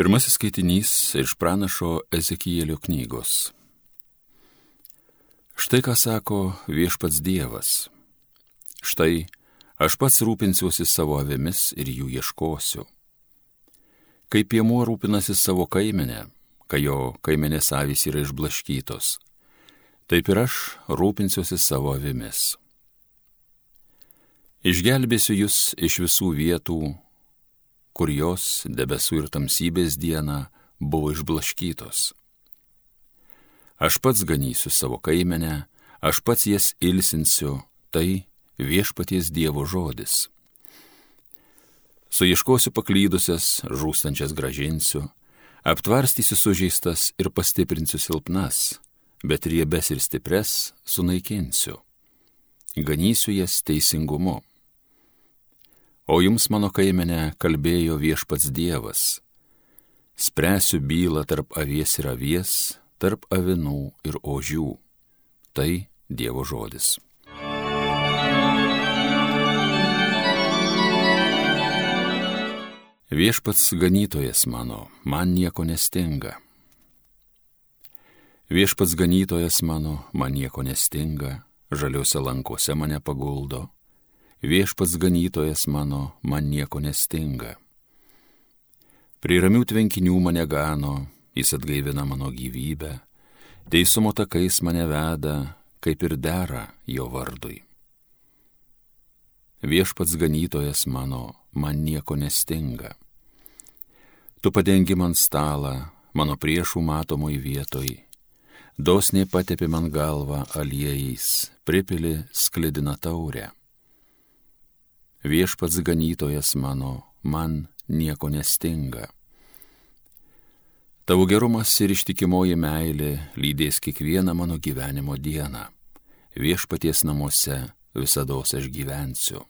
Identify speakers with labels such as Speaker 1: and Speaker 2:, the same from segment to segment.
Speaker 1: Pirmasis skaitinys iš pranašo Ezekijėlio knygos. Štai ką sako viešpats Dievas. Štai aš pats rūpinsiuosi savo avimis ir jų ieškosiu. Kaip piemuo rūpinasi savo kaimenę, kai jo kaimenės avys yra išblaškytos, taip ir aš rūpinsiuosi savo avimis. Išgelbėsiu jūs iš visų vietų, kur jos debesų ir tamsybės dieną buvo išblaškytos. Aš pats ganysiu savo kaimenę, aš pats jas ilsinsiu, tai viešpaties Dievo žodis. Suieškosiu paklydusias, žūstančias gražinsiu, aptvarstysiu sužeistas ir pastiprinsiu silpnas, bet riebes ir stipres sunaikinsiu. Ganysiu jas teisingumu O jums mano kaimenė kalbėjo viešpats Dievas. Spręsiu bylą tarp avies ir avies, tarp avinų ir ožių. Tai Dievo žodis. Viešpats ganytojas mano, man nieko nestinga. Viešpats ganytojas mano, man nieko nestinga, žaliuose lankose mane paguldo viešpats ganytojas mano, man nieko nestinga. Prie ramių tvenkinių mane gano, jis atgaivina mano gyvybę, teisumo takais mane veda, kaip ir dera jo vardui. Viešpats ganytojas mano, man nieko nestinga. Tu padengi man stalą, mano priešų matomoj vietoj, dosniai patepi man galvą aliejais, pripili sklidina taurę viešpats ganytojas mano, man nieko nestinga. Tavo gerumas ir ištikimoji meilė lydės kiekvieną mano gyvenimo dieną. Viešpaties namuose visada aš gyvensiu.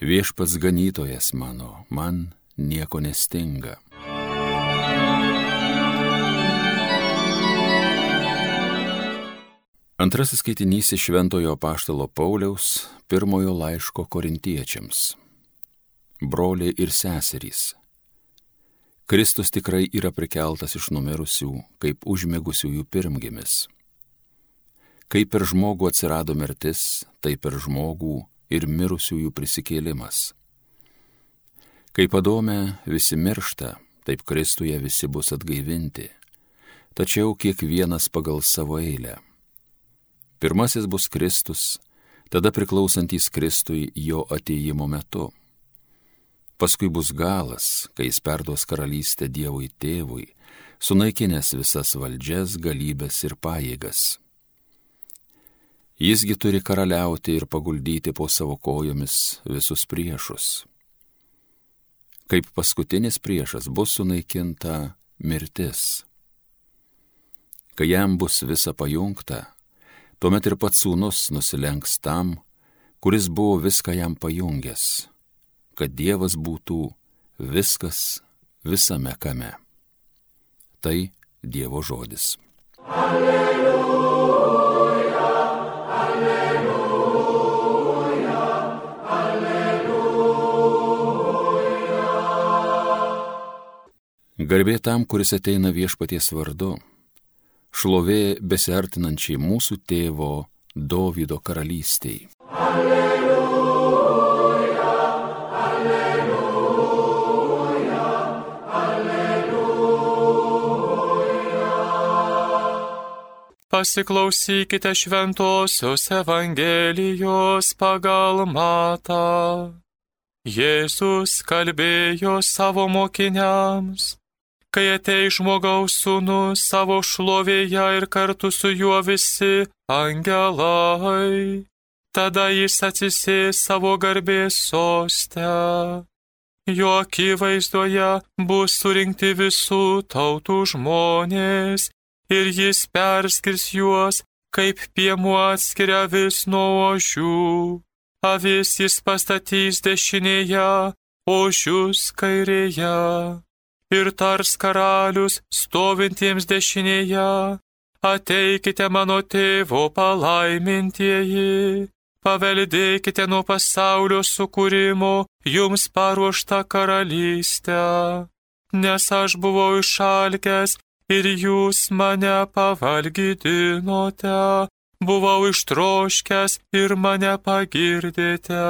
Speaker 1: Viešpats ganytojas mano, man nieko nestinga. Antrasis skaitinys iš Šventojo Paštalo Pauliaus pirmojo laiško korintiečiams. Broliai ir seserys. Kristus tikrai yra prikeltas iš numirusių, kaip užmėgusiųjų pirmgimis. Kaip per žmogų atsirado mirtis, taip per žmogų ir mirusiųjų prisikėlimas. Kaip padome visi miršta, taip Kristuje visi bus atgaivinti, tačiau kiekvienas pagal savo eilę Pirmasis bus Kristus, tada priklausantys Kristui jo ateimo metu. Paskui bus galas, kai jis perduos karalystę Dievui tėvui, sunaikinęs visas valdžias, galybės ir pajėgas. Jisgi turi karaliauti ir paguldyti po savo kojomis visus priešus. Kaip paskutinis priešas bus sunaikinta mirtis. Kai jam bus visa pajungta, Tuomet ir pats sūnus nusilenks tam, kuris buvo viską jam pajungęs, kad Dievas būtų viskas visame kame. Tai Dievo žodis. Alleluja, alleluja, alleluja. Garbė tam, kuris ateina viešpaties vardu šlovė besiartinančiai mūsų tėvo Dovydo karalystiai. Alleluja, alleluja,
Speaker 2: alleluja. Pasiklausykite šventosios Evangelijos pagal matą. Jėzus kalbėjo savo mokiniams kai atei žmogaus sūnus savo šlovėje ir kartu su juo visi angelai. Tada jis atsisės savo garbės sostę. Jo akivaizdoje bus surinkti visų tautų žmonės ir jis perskirs juos, kaip piemuo atskiria vis nuo ožių. Avis jis pastatys dešinėje, ožius kairėje ir tars karalius stovintiems dešinėje, ateikite mano tėvo palaimintieji, paveldėkite nuo pasaulio sukūrimo jums paruoštą karalystę. nes aš buvau išalkęs ir jūs mane pavalgydinote, buvau ištroškęs ir mane pagirdėte.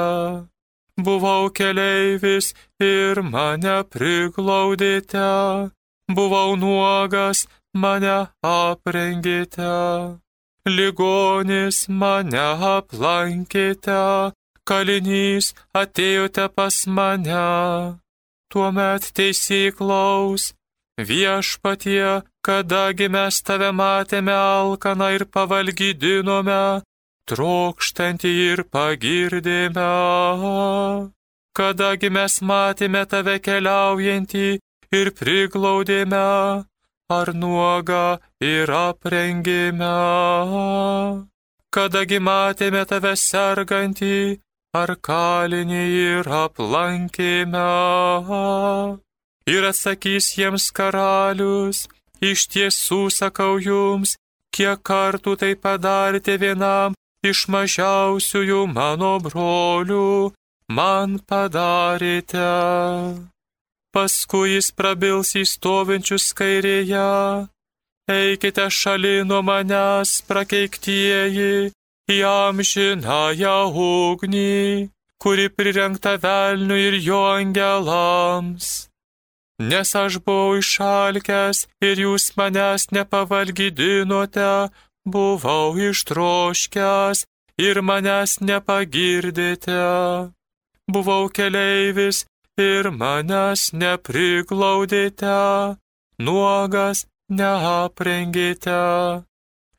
Speaker 2: Buvau keleivis ir mane priglaudėte, buvau nuogas, mane aprengėte, ligonis mane aplankėte, kalinys atėjote pas mane. Tuomet teisyklaus, viešpatie, kadagi mes tave matėme alkaną ir pavalgydinome, trokštantį ir pagirdėme. Kadagi mes matėme tave keliaujantį ir priglaudėme, ar nuogą ir aprengėme. Kadagi matėme tave sergantį, ar kalinį ir aplankėme. Ir atsakys jiems karalius, iš tiesų sakau jums, kiek kartų tai padarėte vienam iš mažiausiųjų mano brolių, man padarėte. Paskui jis prabils į stovinčius kairėje. Eikite šali nuo manęs, prakeiktieji, į amžinąją ugnį, kuri prirengta velniui ir jo angelams. Nes aš buvau išalkęs ir jūs manęs nepavalgydinote, buvau ištroškęs ir manęs nepagirdėte. Buvau keleivis ir manęs nepriglaudėte, nuogas neaprengėte,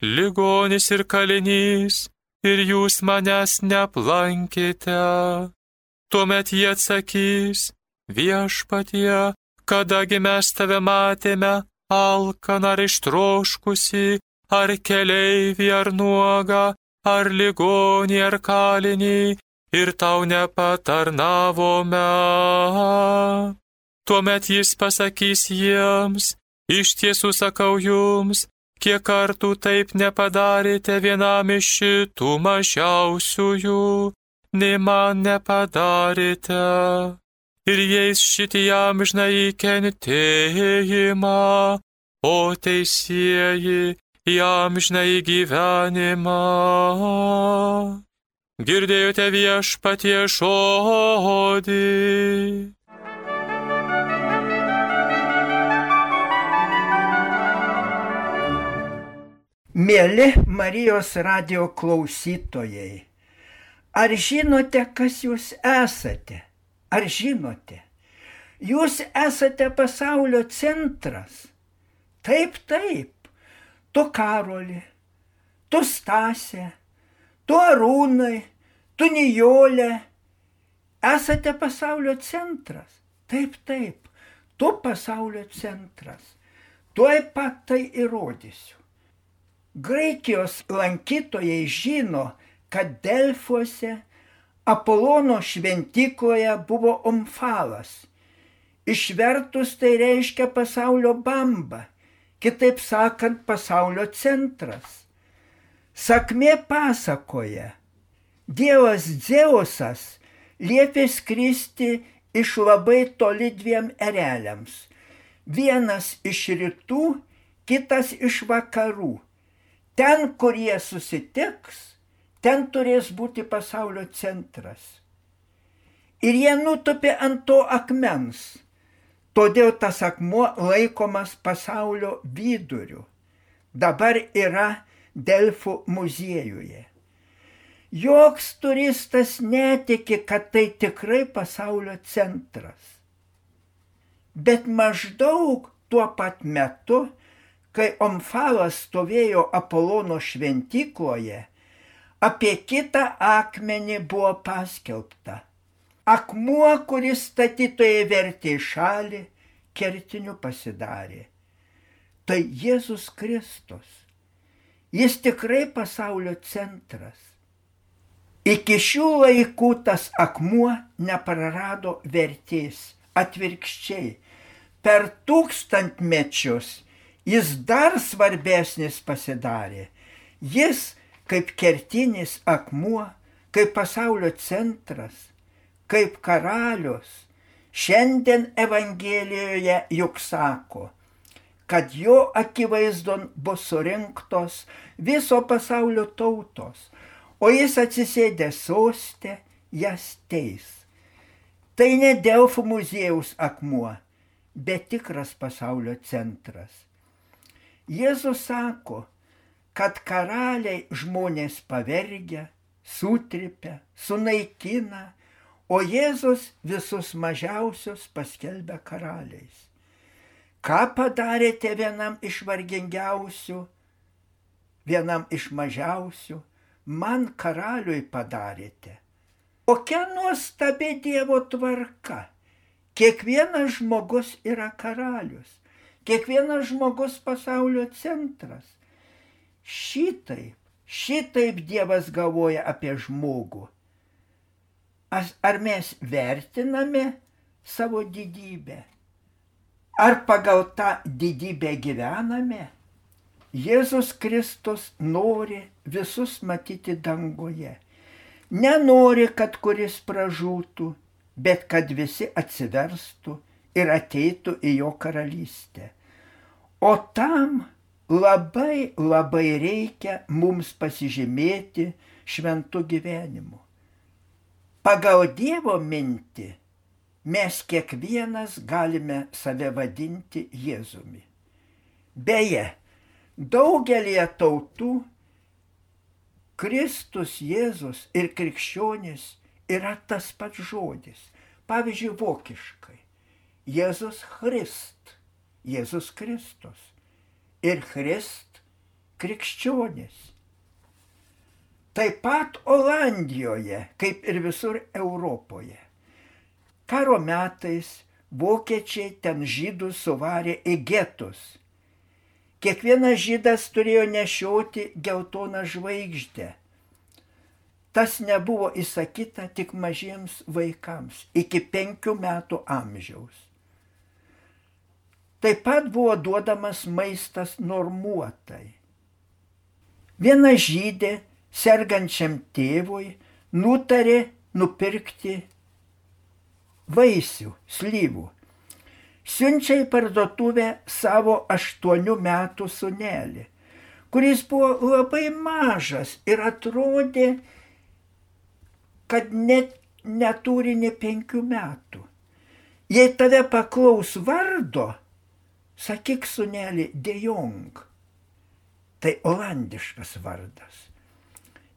Speaker 2: ligonis ir kalinys ir jūs manęs neaplankėte. Tuomet jie atsakys, viešpatie, kadagi mes tave matėme, alkaną ar ištroškusi, ar keleivį, ar nuogą, ar ligonį, ar kalinį, ir tau nepatarnavome. Tuomet jis pasakys jiems, iš tiesų sakau jums, kiek kartų taip nepadarėte vienam iš šitų mažiausiųjų, nei man nepadarėte. Ir jais šitį jam žinai kentėjimą, o teisėjai jam žinai gyvenimą. Girdėjote viešpatie žodį.
Speaker 3: Mėly Marijos radio klausytojai, ar žinote, kas jūs esate? Ar žinote? Jūs esate pasaulio centras. Taip, taip. Tu Karoli, tu Stasė, tu Arūnai, tu Nijolė. Esate pasaulio centras. Taip, taip. Tu pasaulio centras. Tuoj pat tai įrodysiu. Graikijos lankytojai žino, kad Delfuose Apolono šventykloje buvo omfalas. Išvertus tai reiškia pasaulio bamba, kitaip sakant, pasaulio centras. Sakmė pasakoja, Dievas Dzeusas liepė skristi iš labai toli dviem ereliams. Vienas iš rytų, kitas iš vakarų Ten, kur jie susitiks, ten turės būti pasaulio centras. Ir jie nutupė ant to akmens. Todėl tas akmuo laikomas pasaulio viduriu. Dabar yra Delfų muziejuje. Joks turistas netiki, kad tai tikrai pasaulio centras. Bet maždaug tuo pat metu kai Omfalas stovėjo Apolono šventykloje, apie kitą akmenį buvo paskelbta. Akmuo, kuris statytojai vertė į šalį, kertiniu pasidarė. Tai Jėzus Kristus. Jis tikrai pasaulio centras. Iki šių laikų tas akmuo neprarado vertės. Atvirkščiai, per tūkstantmečius jis dar svarbesnis pasidarė. Jis kaip kertinis akmuo, kaip pasaulio centras, kaip karalius, Šiandien Evangelijoje juk sako, kad jo akivaizdon bus surinktos viso pasaulio tautos, o jis atsisėdė sostę, jas teis. Tai ne Delfų muziejaus akmuo, bet tikras pasaulio centras. Jėzus sako, kad karaliai žmonės pavergia, sutripia, sunaikina, o Jėzus visus mažiausius paskelbia karaliais. Ką padarėte vienam iš vargingiausių, vienam iš mažiausių, man karaliui padarėte. Kokia nuostabi Dievo tvarka. Kiekvienas žmogus yra karalius. Kiekvienas žmogus pasaulio centras. Šitaip, šitaip Dievas galvoja apie žmogų. Ar mes vertiname savo didybę? Ar pagal tą didybę gyvename? Jėzus Kristus nori visus matyti dangoje. Nenori, kad kuris pražūtų, bet kad visi atsiverstų ir ateitų į jo karalystę. O tam labai labai reikia mums pasižymėti šventų gyvenimu. Pagal Dievo mintį mes kiekvienas galime save vadinti Jėzumi. Beje, daugelie tautų Kristus Jėzus ir krikščionis yra tas pats žodis. Pavyzdžiui, vokiškai. Jėzus Christ, Jėzus Kristus ir Christ krikščionis. Taip pat Olandijoje, kaip ir visur Europoje. Karo metais vokiečiai ten žydus suvarė į getus. Kiekvienas žydas turėjo nešioti geltoną žvaigždę. Tas nebuvo įsakyta tik mažiems vaikams iki penkių metų amžiaus. Taip pat buvo duodamas maistas normuotai. Viena žydė sergančiam tėvui nutarė nupirkti vaisių, slyvų. Siunčia į parduotuvę savo aštuonių metų sunelį, kuris buvo labai mažas ir atrodė, kad net neturi ne penkių metų. Jei tave paklaus vardo, Sakyk, sunelį, dejong. Tai olandiškas vardas.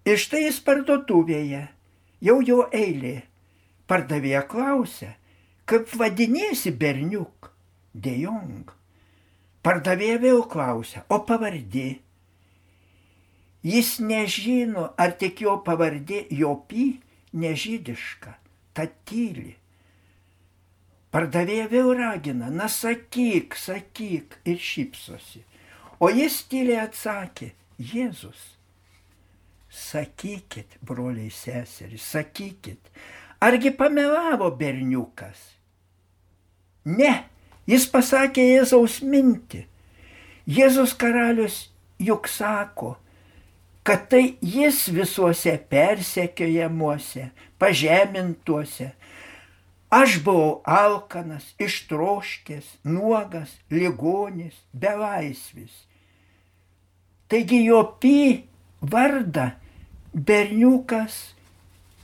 Speaker 3: Ir štai jis parduotuvėje, jau jo eilė. Pardavėja klausia, kaip vadinėsi berniuk? Dejong. Pardavėja vėl klausia, o pavardė? Jis nežino, ar tik jo pavardė Jopi nežydiška, tad tyli. Pardavėja vėl ragina, na sakyk, sakyk ir šypsosi. O jis tyliai atsakė, Jėzus. Sakykit, broliai seserys, sakykit, argi pamelavo berniukas? Ne, jis pasakė Jėzaus mintį. Jėzus karalius juk sako, kad tai jis visuose persekiojamuose, pažemintuose, Aš buvau alkanas, ištroškęs, nuogas, ligonis, belaisvis. Taigi jo py vardą berniukas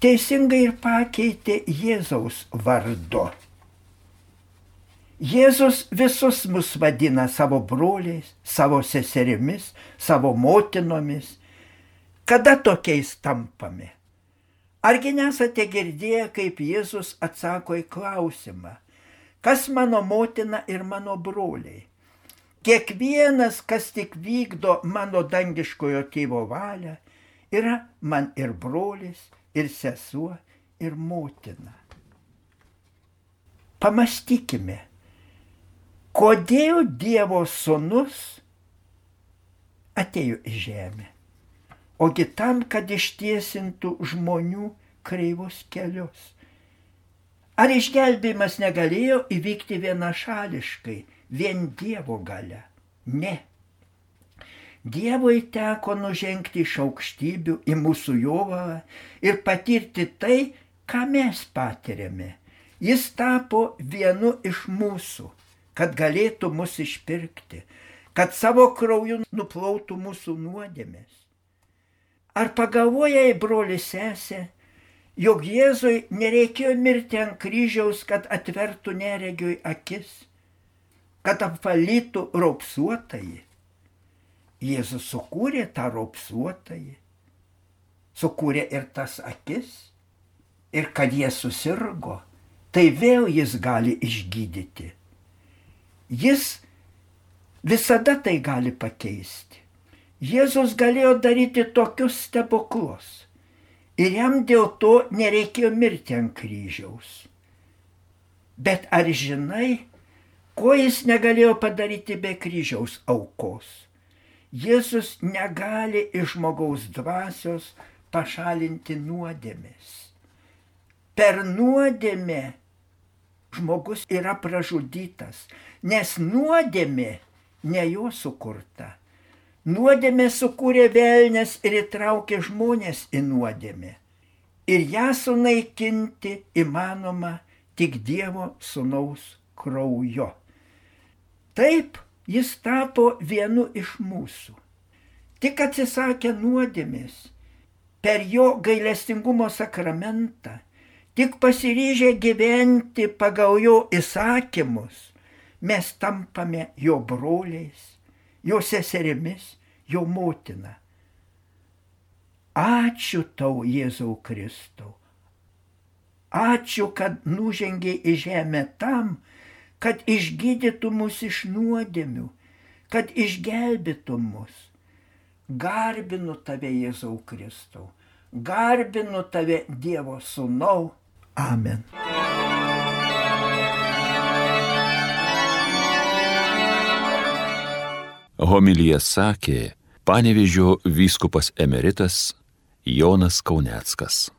Speaker 3: teisingai ir pakeitė Jėzaus vardu. Jėzus visus mus vadina savo broliais, savo seserimis, savo motinomis. Kada tokiais tampame? Argi nesate girdėję, kaip Jėzus atsako į klausimą, kas mano motina ir mano broliai? Kiekvienas, kas tik vykdo mano dangiškojo tėvo valią, yra man ir brolis, ir sesuo, ir motina. Pamastykime, kodėl Dievo sunus atėjo į žemę ogi tam, kad ištiesintų žmonių kreivus kelius. Ar išgelbėjimas negalėjo įvykti vienašališkai, vien Dievo gale? Ne. Dievui teko nužengti iš aukštybių į mūsų jovalą ir patirti tai, ką mes patiriame. Jis tapo vienu iš mūsų, kad galėtų mus išpirkti, kad savo krauju nuplautų mūsų nuodėmės. Ar pagalvojai, broli sesė, jog Jėzui nereikėjo mirti ant kryžiaus, kad atvertų neregiui akis, kad apvalytų raupsuotąjį? Jėzus sukūrė tą raupsuotąjį, sukūrė ir tas akis, ir kad jie susirgo, tai vėl jis gali išgydyti. Jis visada tai gali pakeisti. Jėzus galėjo daryti tokius stebuklus ir jam dėl to nereikėjo mirti ant kryžiaus. Bet ar žinai, ko jis negalėjo padaryti be kryžiaus aukos? Jėzus negali iš žmogaus dvasios pašalinti nuodėmės. Per nuodėmę žmogus yra pražudytas, nes nuodėmė ne jo sukurta. Nuodėmė sukūrė velnės ir įtraukė žmonės į nuodėmę. Ir ją sunaikinti įmanoma tik Dievo sunaus kraujo. Taip jis tapo vienu iš mūsų. Tik atsisakė nuodėmės per jo gailestingumo sakramentą, tik pasiryžę gyventi pagal jo įsakymus, mes tampame jo broliais, jo seserimis, jo motina. Ačiū tau, Jėzau Kristau. Ačiū, kad nužengė į žemę tam, kad išgydytų mus iš nuodėmių, kad išgelbėtų mus. Garbinu tave, Jėzau Kristau. Garbinu tave, Dievo Sūnau. Amen.
Speaker 1: Homilyje sakė Panevižio vyskupas emeritas Jonas Kauneckas.